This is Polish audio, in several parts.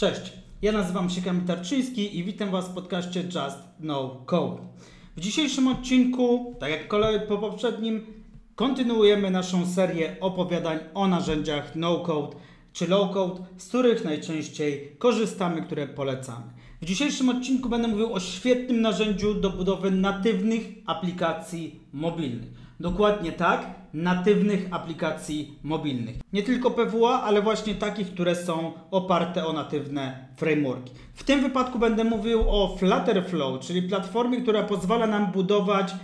Cześć, ja nazywam się Kamil Tarczyński i witam Was w podcaście Just No Code. W dzisiejszym odcinku, tak jak kolej po poprzednim, kontynuujemy naszą serię opowiadań o narzędziach no code czy low code, z których najczęściej korzystamy, które polecamy. W dzisiejszym odcinku będę mówił o świetnym narzędziu do budowy natywnych aplikacji mobilnych. Dokładnie tak, natywnych aplikacji mobilnych. Nie tylko PWA, ale właśnie takich, które są oparte o natywne frameworki. W tym wypadku będę mówił o Flutterflow, czyli platformie, która pozwala nam budować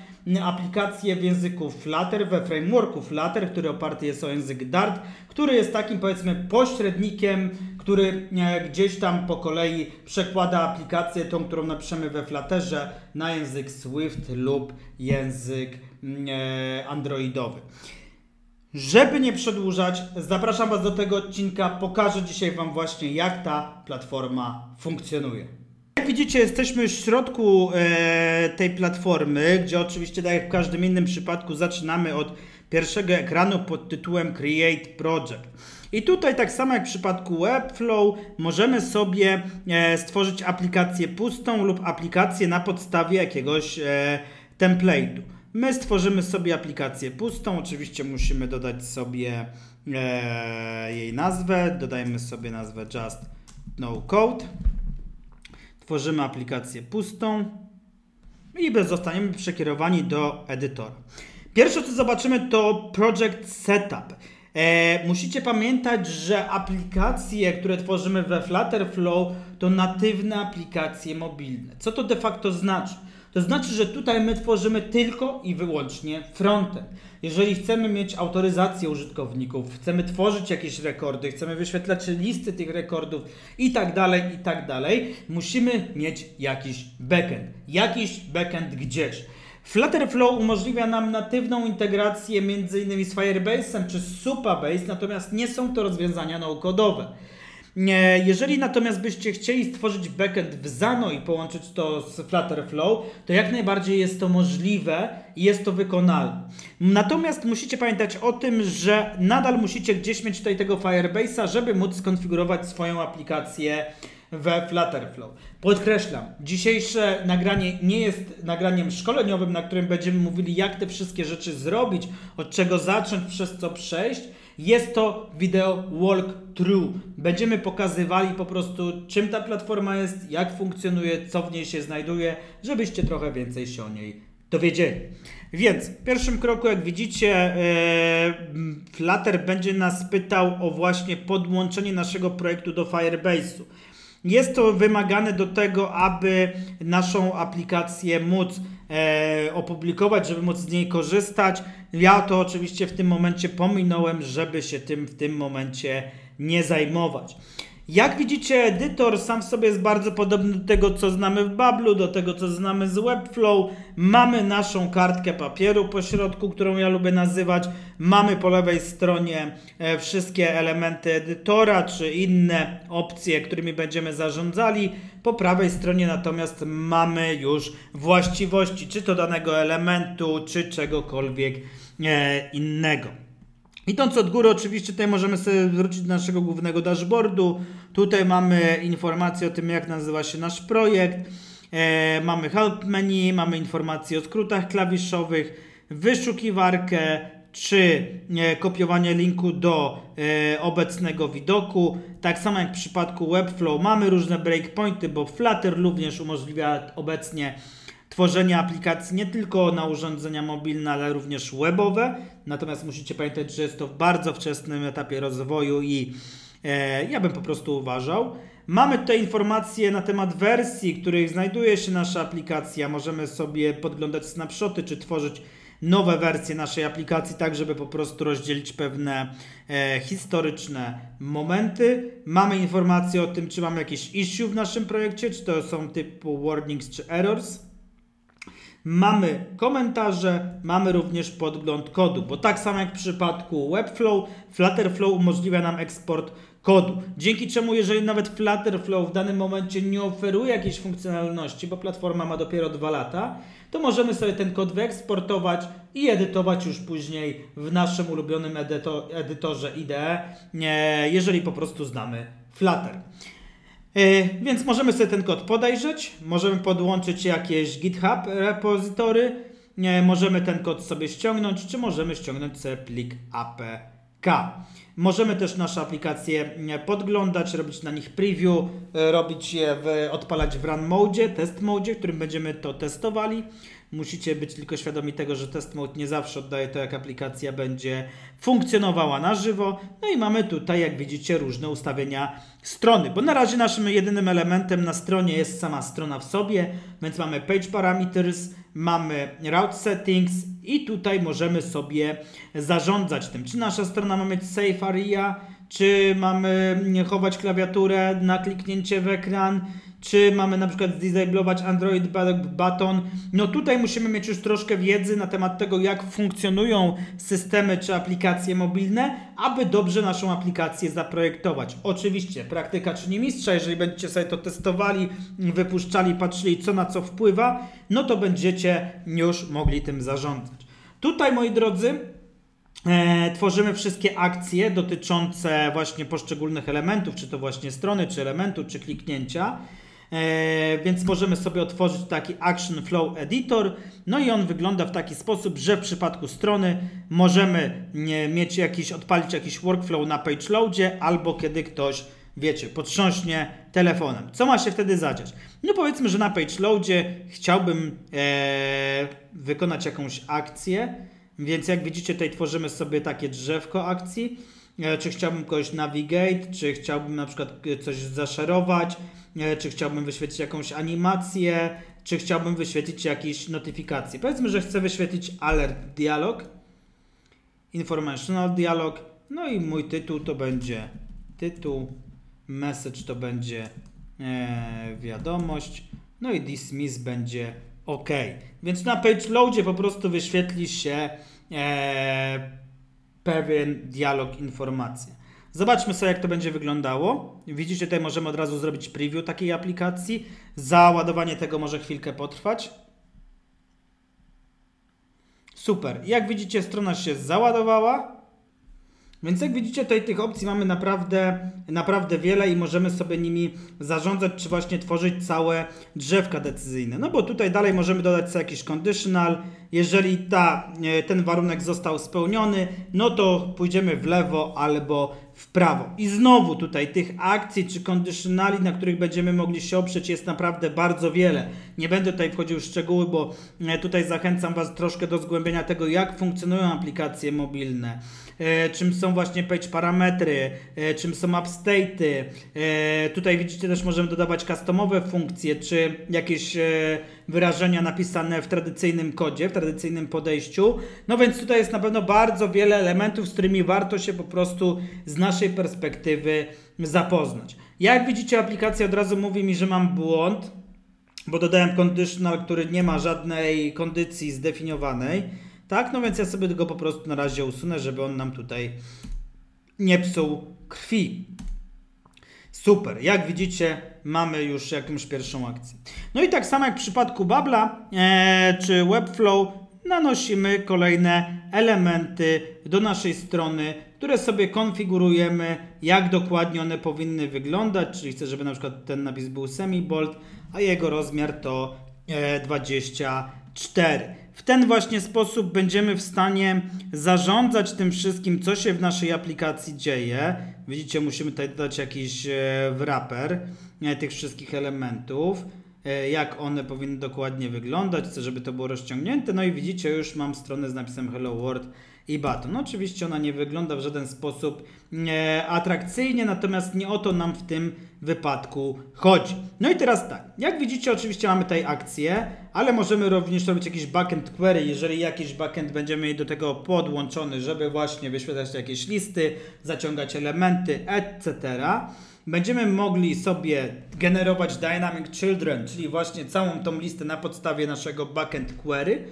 aplikacje w języku Flutter, we frameworku Flutter, który oparty jest o język Dart, który jest takim powiedzmy pośrednikiem, który e, gdzieś tam po kolei przekłada aplikację, tą, którą napiszemy we Flutterze, na język Swift lub język mm, androidowy. Żeby nie przedłużać, zapraszam Was do tego odcinka. Pokażę dzisiaj Wam właśnie, jak ta platforma funkcjonuje. Jak widzicie, jesteśmy w środku e, tej platformy, gdzie oczywiście, tak jak w każdym innym przypadku, zaczynamy od pierwszego ekranu pod tytułem Create Project. I tutaj, tak samo jak w przypadku Webflow, możemy sobie e, stworzyć aplikację pustą lub aplikację na podstawie jakiegoś e, template'u. My stworzymy sobie aplikację pustą, oczywiście musimy dodać sobie e, jej nazwę, dodajmy sobie nazwę Just No Code. Tworzymy aplikację pustą i zostaniemy przekierowani do edytora. Pierwsze co zobaczymy to Project Setup. E, musicie pamiętać, że aplikacje, które tworzymy we Flutterflow to natywne aplikacje mobilne. Co to de facto znaczy? To znaczy, że tutaj my tworzymy tylko i wyłącznie frontend. Jeżeli chcemy mieć autoryzację użytkowników, chcemy tworzyć jakieś rekordy, chcemy wyświetlać listy tych rekordów i tak dalej, i tak dalej, musimy mieć jakiś backend. Jakiś backend gdzieś. Flutterflow umożliwia nam natywną integrację m.in. z Firebase'em czy Supabase, natomiast nie są to rozwiązania no-codowe. Jeżeli natomiast byście chcieli stworzyć backend w Zano i połączyć to z Flutterflow, to jak najbardziej jest to możliwe i jest to wykonalne. Natomiast musicie pamiętać o tym, że nadal musicie gdzieś mieć tutaj tego Firebase'a, żeby móc skonfigurować swoją aplikację we Flutterflow. Podkreślam, dzisiejsze nagranie nie jest nagraniem szkoleniowym, na którym będziemy mówili, jak te wszystkie rzeczy zrobić, od czego zacząć, przez co przejść. Jest to wideo walkthrough. Będziemy pokazywali po prostu, czym ta platforma jest, jak funkcjonuje, co w niej się znajduje, żebyście trochę więcej się o niej dowiedzieli. Więc w pierwszym kroku, jak widzicie, yy, Flutter będzie nas pytał o właśnie podłączenie naszego projektu do Firebase'u. Jest to wymagane do tego, aby naszą aplikację móc e, opublikować, żeby móc z niej korzystać. Ja to oczywiście w tym momencie pominąłem, żeby się tym w tym momencie nie zajmować. Jak widzicie, edytor sam w sobie jest bardzo podobny do tego, co znamy w Bablu, do tego, co znamy z Webflow. Mamy naszą kartkę papieru po środku, którą ja lubię nazywać. Mamy po lewej stronie e, wszystkie elementy edytora, czy inne opcje, którymi będziemy zarządzali. Po prawej stronie natomiast mamy już właściwości, czy to danego elementu, czy czegokolwiek e, innego. Idąc od góry, oczywiście tutaj możemy sobie wrócić do naszego głównego dashboardu. Tutaj mamy informację o tym, jak nazywa się nasz projekt. E, mamy help menu, mamy informacje o skrótach klawiszowych, wyszukiwarkę czy e, kopiowanie linku do e, obecnego widoku. Tak samo jak w przypadku Webflow mamy różne breakpointy, bo Flutter również umożliwia obecnie tworzenia aplikacji nie tylko na urządzenia mobilne, ale również webowe. Natomiast musicie pamiętać, że jest to w bardzo wczesnym etapie rozwoju i e, ja bym po prostu uważał. Mamy tutaj informacje na temat wersji, w których znajduje się nasza aplikacja. Możemy sobie podglądać snapshoty czy tworzyć nowe wersje naszej aplikacji, tak żeby po prostu rozdzielić pewne e, historyczne momenty. Mamy informacje o tym, czy mamy jakieś issue w naszym projekcie, czy to są typu warnings czy errors. Mamy komentarze, mamy również podgląd kodu, bo tak samo jak w przypadku Webflow, Flutterflow umożliwia nam eksport kodu. Dzięki czemu, jeżeli nawet Flutterflow w danym momencie nie oferuje jakiejś funkcjonalności, bo platforma ma dopiero dwa lata, to możemy sobie ten kod wyeksportować i edytować już później w naszym ulubionym edyto edytorze IDE, jeżeli po prostu znamy Flutter. E, więc możemy sobie ten kod podejrzeć, możemy podłączyć jakieś GitHub repozytory, e, możemy ten kod sobie ściągnąć, czy możemy ściągnąć sobie plik APK. Możemy też nasze aplikacje e, podglądać, robić na nich preview, robić je, w, odpalać w run mode, test mode, w którym będziemy to testowali. Musicie być tylko świadomi tego, że test mode nie zawsze oddaje to, jak aplikacja będzie funkcjonowała na żywo. No i mamy tutaj, jak widzicie, różne ustawienia strony, bo na razie naszym jedynym elementem na stronie jest sama strona w sobie, więc mamy page parameters, mamy route settings i tutaj możemy sobie zarządzać tym, czy nasza strona ma mieć safe area, czy mamy chować klawiaturę na kliknięcie w ekran, czy mamy na przykład zdisablować Android Button. No tutaj musimy mieć już troszkę wiedzy na temat tego, jak funkcjonują systemy czy aplikacje mobilne, aby dobrze naszą aplikację zaprojektować. Oczywiście, praktyka czyni mistrza, jeżeli będziecie sobie to testowali, wypuszczali, patrzyli, co na co wpływa, no to będziecie już mogli tym zarządzać. Tutaj, moi drodzy, E, tworzymy wszystkie akcje dotyczące właśnie poszczególnych elementów, czy to właśnie strony, czy elementu, czy kliknięcia. E, więc możemy sobie otworzyć taki Action Flow Editor. No i on wygląda w taki sposób, że w przypadku strony możemy mieć jakiś, odpalić jakiś workflow na page loadzie, albo kiedy ktoś, wiecie, potrząśnie telefonem. Co ma się wtedy zadziać? No powiedzmy, że na page loadzie chciałbym e, wykonać jakąś akcję, więc jak widzicie tutaj tworzymy sobie takie drzewko akcji. E, czy chciałbym kogoś navigate, czy chciałbym na przykład coś zaszerować, czy chciałbym wyświetlić jakąś animację, czy chciałbym wyświetlić jakieś notyfikacje. Powiedzmy, że chcę wyświetlić alert dialog, informational dialog, no i mój tytuł to będzie tytuł, message to będzie e, wiadomość, no i dismiss będzie OK. Więc na page loadzie po prostu wyświetli się e, pewien dialog, informacja. Zobaczmy sobie, jak to będzie wyglądało. Widzicie, tutaj możemy od razu zrobić preview takiej aplikacji. Załadowanie tego może chwilkę potrwać. Super. Jak widzicie, strona się załadowała. Więc jak widzicie, tutaj tych opcji mamy naprawdę, naprawdę wiele i możemy sobie nimi zarządzać, czy właśnie tworzyć całe drzewka decyzyjne. No bo tutaj dalej możemy dodać sobie jakiś conditional. Jeżeli ta, e, ten warunek został spełniony, no to pójdziemy w lewo albo w prawo. I znowu tutaj tych akcji czy conditionali, na których będziemy mogli się oprzeć jest naprawdę bardzo wiele. Nie będę tutaj wchodził w szczegóły, bo e, tutaj zachęcam Was troszkę do zgłębienia tego, jak funkcjonują aplikacje mobilne E, czym są właśnie page parametry, e, czym są upstate'y. Tutaj widzicie też możemy dodawać customowe funkcje, czy jakieś wyrażenia napisane w tradycyjnym kodzie, w tradycyjnym podejściu. No więc tutaj jest na pewno bardzo wiele elementów, z którymi warto się po prostu z naszej perspektywy zapoznać. Jak widzicie, aplikacja od razu mówi mi, że mam błąd, bo dodałem conditional, który nie ma żadnej kondycji zdefiniowanej. Tak, no więc ja sobie go po prostu na razie usunę, żeby on nam tutaj nie psuł krwi. Super, jak widzicie, mamy już jakąś pierwszą akcję. No i tak samo jak w przypadku Babla e, czy Webflow, nanosimy kolejne elementy do naszej strony, które sobie konfigurujemy, jak dokładnie one powinny wyglądać, czyli chcę, żeby na przykład ten napis był semi-bold, a jego rozmiar to e, 24. W ten właśnie sposób będziemy w stanie zarządzać tym wszystkim, co się w naszej aplikacji dzieje. Widzicie, musimy tutaj dodać jakiś e, wrapper e, tych wszystkich elementów e, jak one powinny dokładnie wyglądać, chcę, żeby to było rozciągnięte. No i widzicie, już mam stronę z napisem Hello World i Button. No oczywiście ona nie wygląda w żaden sposób e, atrakcyjnie, natomiast nie o to nam w tym wypadku chodzi. No i teraz tak, jak widzicie oczywiście mamy tutaj akcję, ale możemy również robić jakiś backend query, jeżeli jakiś backend będziemy mieli do tego podłączony, żeby właśnie wyświetlać jakieś listy, zaciągać elementy, etc. Będziemy mogli sobie generować dynamic children, czyli właśnie całą tą listę na podstawie naszego backend query.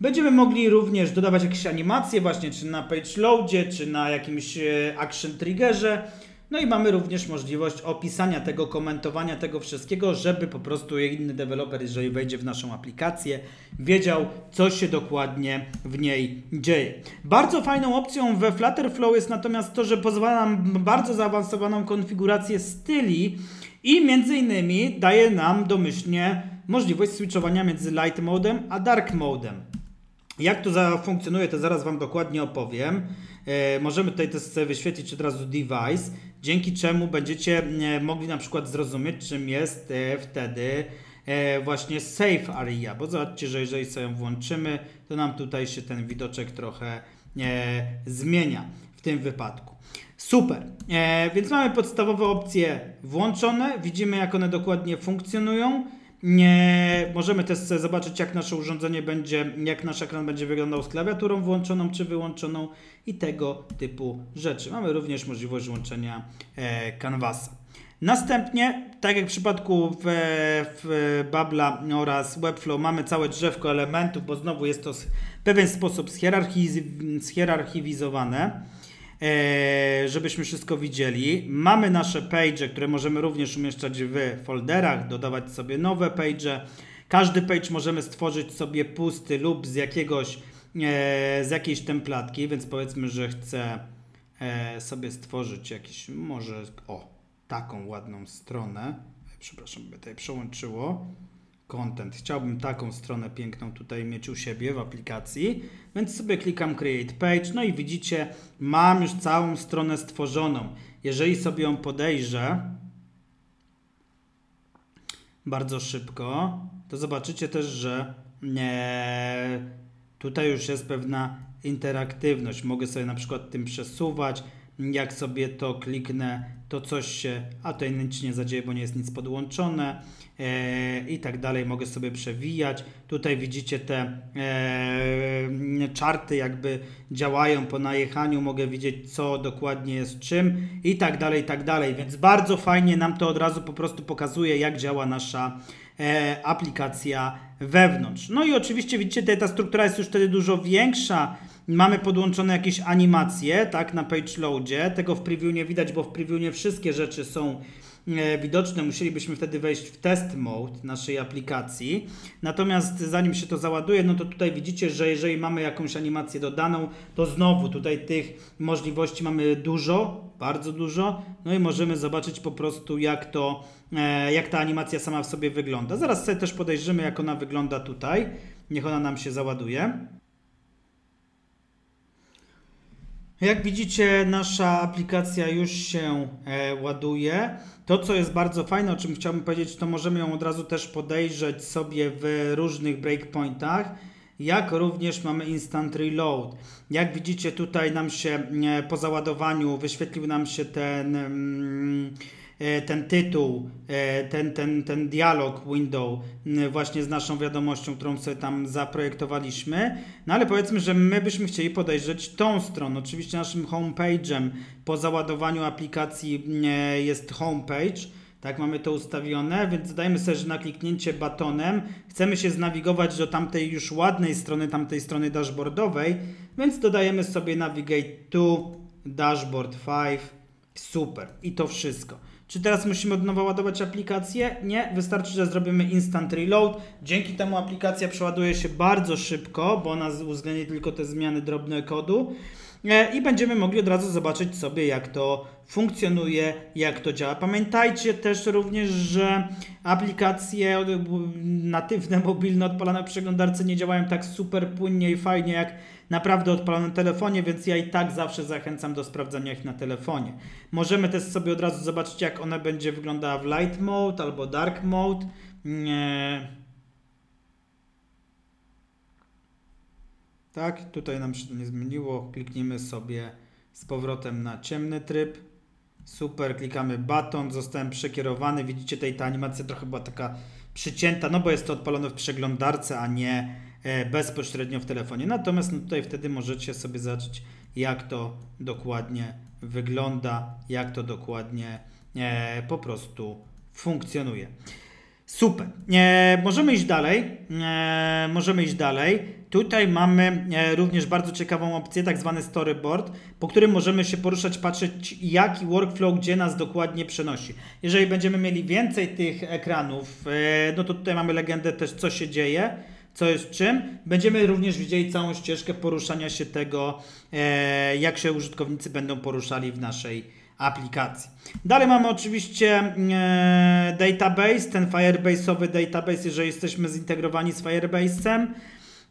Będziemy mogli również dodawać jakieś animacje właśnie, czy na page loadzie, czy na jakimś e, action triggerze. No i mamy również możliwość opisania tego, komentowania tego wszystkiego, żeby po prostu inny deweloper, jeżeli wejdzie w naszą aplikację, wiedział, co się dokładnie w niej dzieje. Bardzo fajną opcją we Flutterflow jest natomiast to, że pozwala nam bardzo zaawansowaną konfigurację styli I między innymi daje nam domyślnie możliwość switchowania między light modem a dark modem. Jak to zafunkcjonuje, to zaraz Wam dokładnie opowiem. E, możemy tutaj też sobie wyświetlić od razu device, dzięki czemu będziecie e, mogli na przykład zrozumieć, czym jest e, wtedy e, właśnie safe area, bo zobaczcie, że jeżeli sobie ją włączymy, to nam tutaj się ten widoczek trochę zmienia w tym wypadku. Super, więc mamy podstawowe opcje włączone, widzimy jak one dokładnie funkcjonują. Nie, możemy też zobaczyć, jak nasze urządzenie będzie, jak nasz ekran będzie wyglądał z klawiaturą włączoną czy wyłączoną i tego typu rzeczy. Mamy również możliwość włączenia e. Następnie, tak jak w przypadku w, w Babla oraz Webflow, mamy całe drzewko elementów, bo znowu jest to w pewien sposób zhierarchiz- zhierarchizowane, żebyśmy wszystko widzieli. Mamy nasze page, które możemy również umieszczać w folderach, dodawać sobie nowe page. Każdy page możemy stworzyć sobie pusty lub z jakiegoś, e, z jakiejś templatki, więc powiedzmy, że chcę e, sobie stworzyć jakiś, może, o, taką ładną stronę. Przepraszam, by tutaj przełączyło. Content. Chciałbym taką stronę piękną tutaj mieć u siebie w aplikacji, więc sobie klikam Create Page. No i widzicie, mam już całą stronę stworzoną. Jeżeli sobie ją podejrzę bardzo szybko, to zobaczycie też, że nie, tutaj już jest pewna interaktywność. Mogę sobie na przykład tym przesuwać. Jak sobie to kliknę, to coś się, a tutaj nic nie zadzieje, bo nie jest nic podłączone i tak dalej. Mogę sobie przewijać. Tutaj widzicie te e, czarty jakby działają po najechaniu. Mogę widzieć, co dokładnie jest czym i tak dalej, i tak dalej. Więc bardzo fajnie nam to od razu po prostu pokazuje, jak działa nasza e, aplikacja wewnątrz. No i oczywiście widzicie, tutaj ta struktura jest już wtedy dużo większa. Mamy podłączone jakieś animacje, tak, na page loadzie. Tego w preview nie widać, bo w preview nie wszystkie rzeczy są e, widoczne. Musielibyśmy wtedy wejść w test mode naszej aplikacji. Natomiast zanim się to załaduje, no to tutaj widzicie, że jeżeli mamy jakąś animację dodaną, to znowu tutaj tych możliwości mamy dużo, bardzo dużo. No i możemy zobaczyć po prostu jak to, e, jak ta animacja sama w sobie wygląda. Zaraz sobie też podejrzymy, jak ona wygląda tutaj. Niech ona nam się załaduje. Jak widzicie, nasza aplikacja już się e, ładuje. To, co jest bardzo fajne, o czym chciałbym powiedzieć, to możemy ją od razu też podejrzeć sobie w różnych breakpointach, jak również mamy instant reload. Jak widzicie, tutaj nam się e, po załadowaniu wyświetlił nam się ten. Mm, ten tytuł, e, ten, ten, ten dialog window właśnie z naszą wiadomością, którą sobie tam zaprojektowaliśmy. No ale powiedzmy, że my byśmy chcieli podejrzeć tą stronę. Oczywiście naszym homepage'em po załadowaniu aplikacji jest homepage. Tak, mamy to ustawione, więc dajmy sobie, że na kliknięcie batonem chcemy się znawigować do tamtej już ładnej strony, tamtej strony dashboardowej, więc dodajemy sobie navigate to dashboard 5. Super. I to wszystko. Czy teraz musimy od nowa ładować aplikację? Nie, wystarczy, że zrobimy instant reload. Dzięki temu aplikacja przeładuje się bardzo szybko, bo ona uwzględni tylko te zmiany drobne kodu e, i będziemy mogli od razu zobaczyć sobie, jak to funkcjonuje, jak to działa. Pamiętajcie też również, że aplikacje natywne, mobilne, odpalane w przeglądarce nie działają tak super płynnie i fajnie jak naprawdę odpalone na telefonie, więc ja i tak zawsze zachęcam do sprawdzania ich na telefonie. Możemy też sobie od razu zobaczyć, jak ona będzie wyglądała w light mode albo dark mode. Nie. Tak, tutaj nam się to nie zmieniło. Kliknijmy sobie z powrotem na ciemny tryb. Super, klikamy baton, zostałem przekierowany. Widzicie, tutaj ta animacja trochę była taka przycięta, no bo jest to odpalone w przeglądarce, a nie bezpośrednio w telefonie. Natomiast no tutaj wtedy możecie sobie zobaczyć, jak to dokładnie wygląda, jak to dokładnie e, po prostu funkcjonuje. Super. E, możemy iść dalej. E, możemy iść dalej. Tutaj mamy e, również bardzo ciekawą opcję, tak zwany storyboard, po którym możemy się poruszać, patrzeć jaki workflow gdzie nas dokładnie przenosi. Jeżeli będziemy mieli więcej tych ekranów, e, no to tutaj mamy legendę też co się dzieje co jest czym. Będziemy również widzieli całą ścieżkę poruszania się tego, e, jak się użytkownicy będą poruszali w naszej aplikacji. Dalej mamy oczywiście e, database, ten Firebase'owy database, jeżeli jesteśmy zintegrowani z Firebase'em.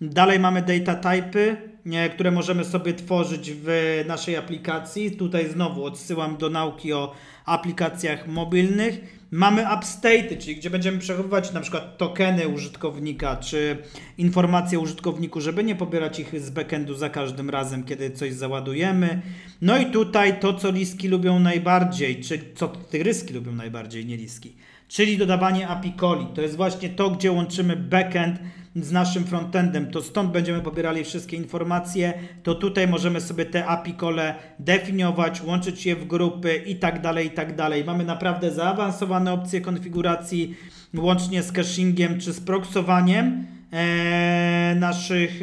Dalej mamy data typy, e, które możemy sobie tworzyć w naszej aplikacji. Tutaj znowu odsyłam do nauki o aplikacjach mobilnych. Mamy upstate, czyli gdzie będziemy przechowywać na przykład tokeny użytkownika, czy informacje o użytkowniku, żeby nie pobierać ich z backendu za każdym razem, kiedy coś załadujemy. No i tutaj to, co liski lubią najbardziej, czy co tygryski lubią najbardziej, nie liski, czyli dodawanie API coli. To jest właśnie to, gdzie łączymy backend z naszym frontendem, to stąd będziemy pobierali wszystkie informacje, to tutaj możemy sobie te API kole definiować, łączyć je w grupy i tak dalej, i tak dalej. Mamy naprawdę zaawansowane opcje konfiguracji, łącznie z cachingiem czy z proksowaniem naszych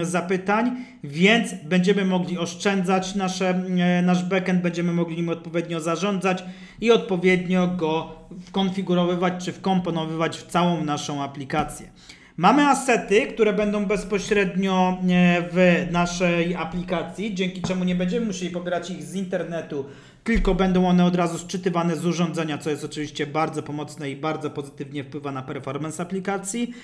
e, zapytań, więc będziemy mogli oszczędzać nasze, e, nasz backend, będziemy mogli nim odpowiednio zarządzać i odpowiednio go wkonfigurowywać czy wkomponowywać w całą naszą aplikację. Mamy asety, które będą bezpośrednio e, w naszej aplikacji, dzięki czemu nie będziemy musieli pobierać ich z internetu, tylko będą one od razu sczytywane z urządzenia, co jest oczywiście bardzo pomocne i bardzo pozytywnie wpływa na performance aplikacji.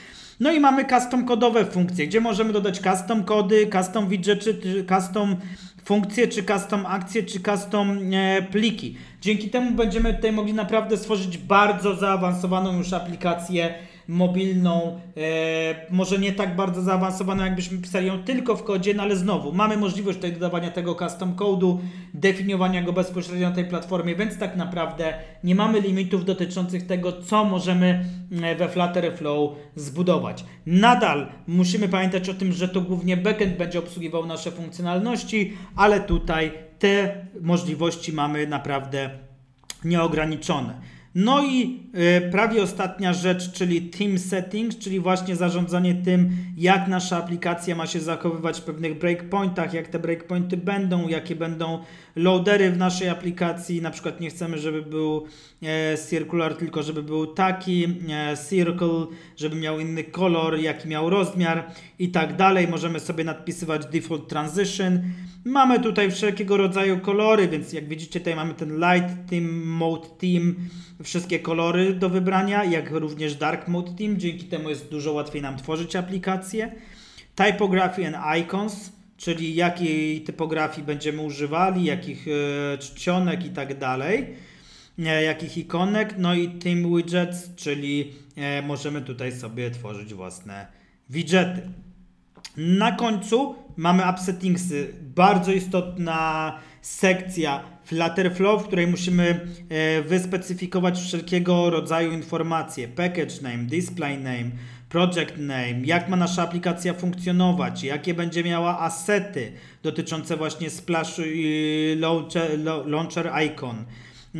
No i mamy custom kodowe funkcje, gdzie możemy dodać custom kody, custom widgety, custom funkcje, czy custom akcje, czy custom e, pliki. Dzięki temu będziemy tutaj mogli naprawdę stworzyć bardzo zaawansowaną już aplikację mobilną, e, może nie tak bardzo zaawansowaną, jakbyśmy pisali ją tylko w kodzie, no ale znowu mamy możliwość tutaj dodawania tego custom code'u, definiowania go bezpośrednio na tej platformie, więc tak naprawdę nie mamy limitów dotyczących tego, co możemy e, we Flutter Flow zbudować. Nadal musimy pamiętać o tym, że to głównie backend będzie obsługiwał nasze funkcjonalności, ale tutaj te możliwości mamy naprawdę nieograniczone. No i y, prawie ostatnia rzecz, czyli Team Settings, czyli właśnie zarządzanie tym, jak nasza aplikacja ma się zachowywać w pewnych breakpointach, jak te breakpointy będą, jakie będą loadery w naszej aplikacji. Na przykład nie chcemy, żeby był e, circular, tylko żeby był taki e, circle, żeby miał inny kolor, jaki miał rozmiar i tak dalej. Możemy sobie nadpisywać default transition. Mamy tutaj wszelkiego rodzaju kolory, więc jak widzicie tutaj mamy ten light team, mode team, wszystkie kolory do wybrania, jak również Dark Mode Team. Dzięki temu jest dużo łatwiej nam tworzyć aplikacje. Typography and Icons, czyli jakiej typografii będziemy używali, jakich e, czcionek i tak dalej, e, jakich ikonek. No i Team Widgets, czyli e, możemy tutaj sobie tworzyć własne widgety. Na końcu mamy upsettingsy. Bardzo istotna sekcja Flutterflow, w której musimy wyspecyfikować wszelkiego rodzaju informacje. Package name, display name, project name, jak ma nasza aplikacja funkcjonować, jakie będzie miała asety dotyczące właśnie splash i launcher, launcher icon.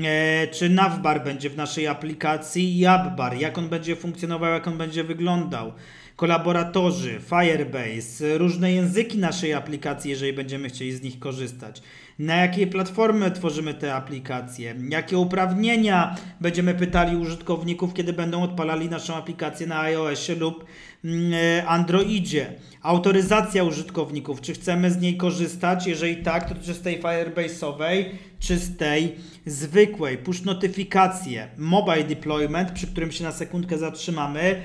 E, czy navbar będzie w naszej aplikacji i appbar, jak on będzie funkcjonował, jak on będzie wyglądał kolaboratorzy, Firebase, różne języki naszej aplikacji, jeżeli będziemy chcieli z nich korzystać. Na jakiej platformy tworzymy te aplikacje? Jakie uprawnienia będziemy pytali użytkowników, kiedy będą odpalali naszą aplikację na iOSie lub mm, e, Androidzie? Autoryzacja użytkowników, czy chcemy z niej korzystać? Jeżeli tak, to czy z tej Firebase'owej, czy z tej zwykłej? Push notyfikacje, mobile deployment, przy którym się na sekundkę zatrzymamy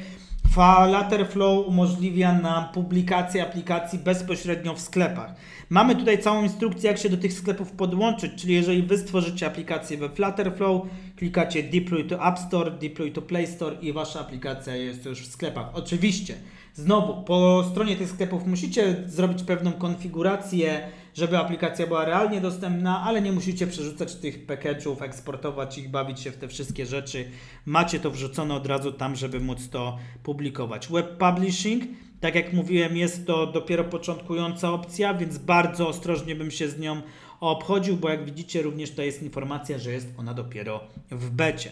Flow umożliwia nam publikację aplikacji bezpośrednio w sklepach. Mamy tutaj całą instrukcję, jak się do tych sklepów podłączyć, czyli jeżeli Wy stworzycie aplikację we Flutterflow, klikacie Deploy to App Store, Deploy to Play Store i Wasza aplikacja jest już w sklepach. Oczywiście, znowu, po stronie tych sklepów musicie zrobić pewną konfigurację, żeby aplikacja była realnie dostępna, ale nie musicie przerzucać tych package'ów, eksportować ich, bawić się w te wszystkie rzeczy. Macie to wrzucone od razu tam, żeby móc to publikować. Web Publishing, tak jak mówiłem, jest to dopiero początkująca opcja, więc bardzo ostrożnie bym się z nią obchodził, bo jak widzicie, również to jest informacja, że jest ona dopiero w becie.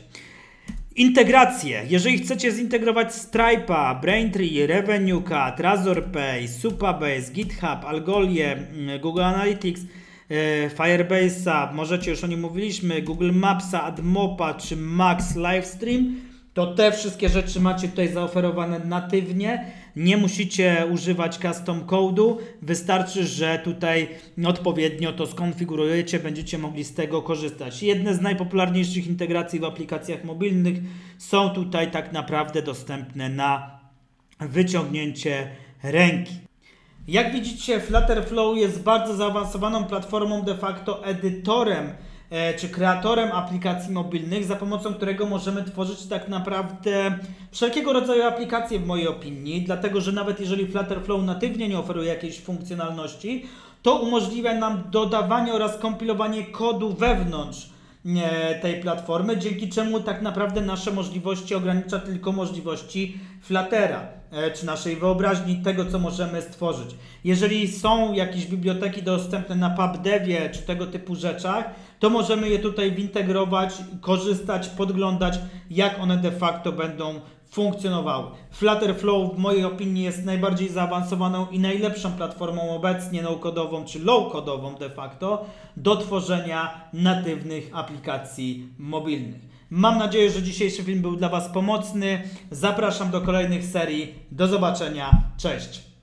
Integracje. Jeżeli chcecie zintegrować Stripe'a, Braintree, Revenue Cut, Razorpay, Supabase, GitHub, Algolie, mm, Google Analytics, e, Firebase'a, możecie już o nim mówiliśmy, Google Mapsa, AdMopa czy Max Livestream, to te wszystkie rzeczy macie tutaj zaoferowane natywnie. Nie musicie używać custom code'u, wystarczy, że tutaj odpowiednio to skonfigurujecie, będziecie mogli z tego korzystać. Jedne z najpopularniejszych integracji w aplikacjach mobilnych są tutaj tak naprawdę dostępne na wyciągnięcie ręki. Jak widzicie, Flutterflow jest bardzo zaawansowaną platformą, de facto edytorem czy kreatorem aplikacji mobilnych, za pomocą którego możemy tworzyć tak naprawdę wszelkiego rodzaju aplikacje w mojej opinii, dlatego że nawet jeżeli Flutterflow natywnie nie oferuje jakiejś funkcjonalności, to umożliwia nam dodawanie oraz kompilowanie kodu wewnątrz. e, tej platformy, dzięki czemu tak naprawdę nasze możliwości ogranicza tylko możliwości Fluttera, e, czy naszej wyobraźni tego, co możemy stworzyć. Jeżeli są jakieś biblioteki dostępne na PubDevie, czy tego typu rzeczach, to możemy je tutaj wintegrować, korzystać, podglądać, jak one de facto będą funkcjonowały. Flutterflow w mojej opinii jest najbardziej zaawansowaną i najlepszą platformą obecnie no-kodową czy low-kodową de facto do tworzenia natywnych aplikacji mobilnych. Mam nadzieję, że dzisiejszy film był dla Was pomocny. Zapraszam do kolejnych serii. Do zobaczenia. Cześć.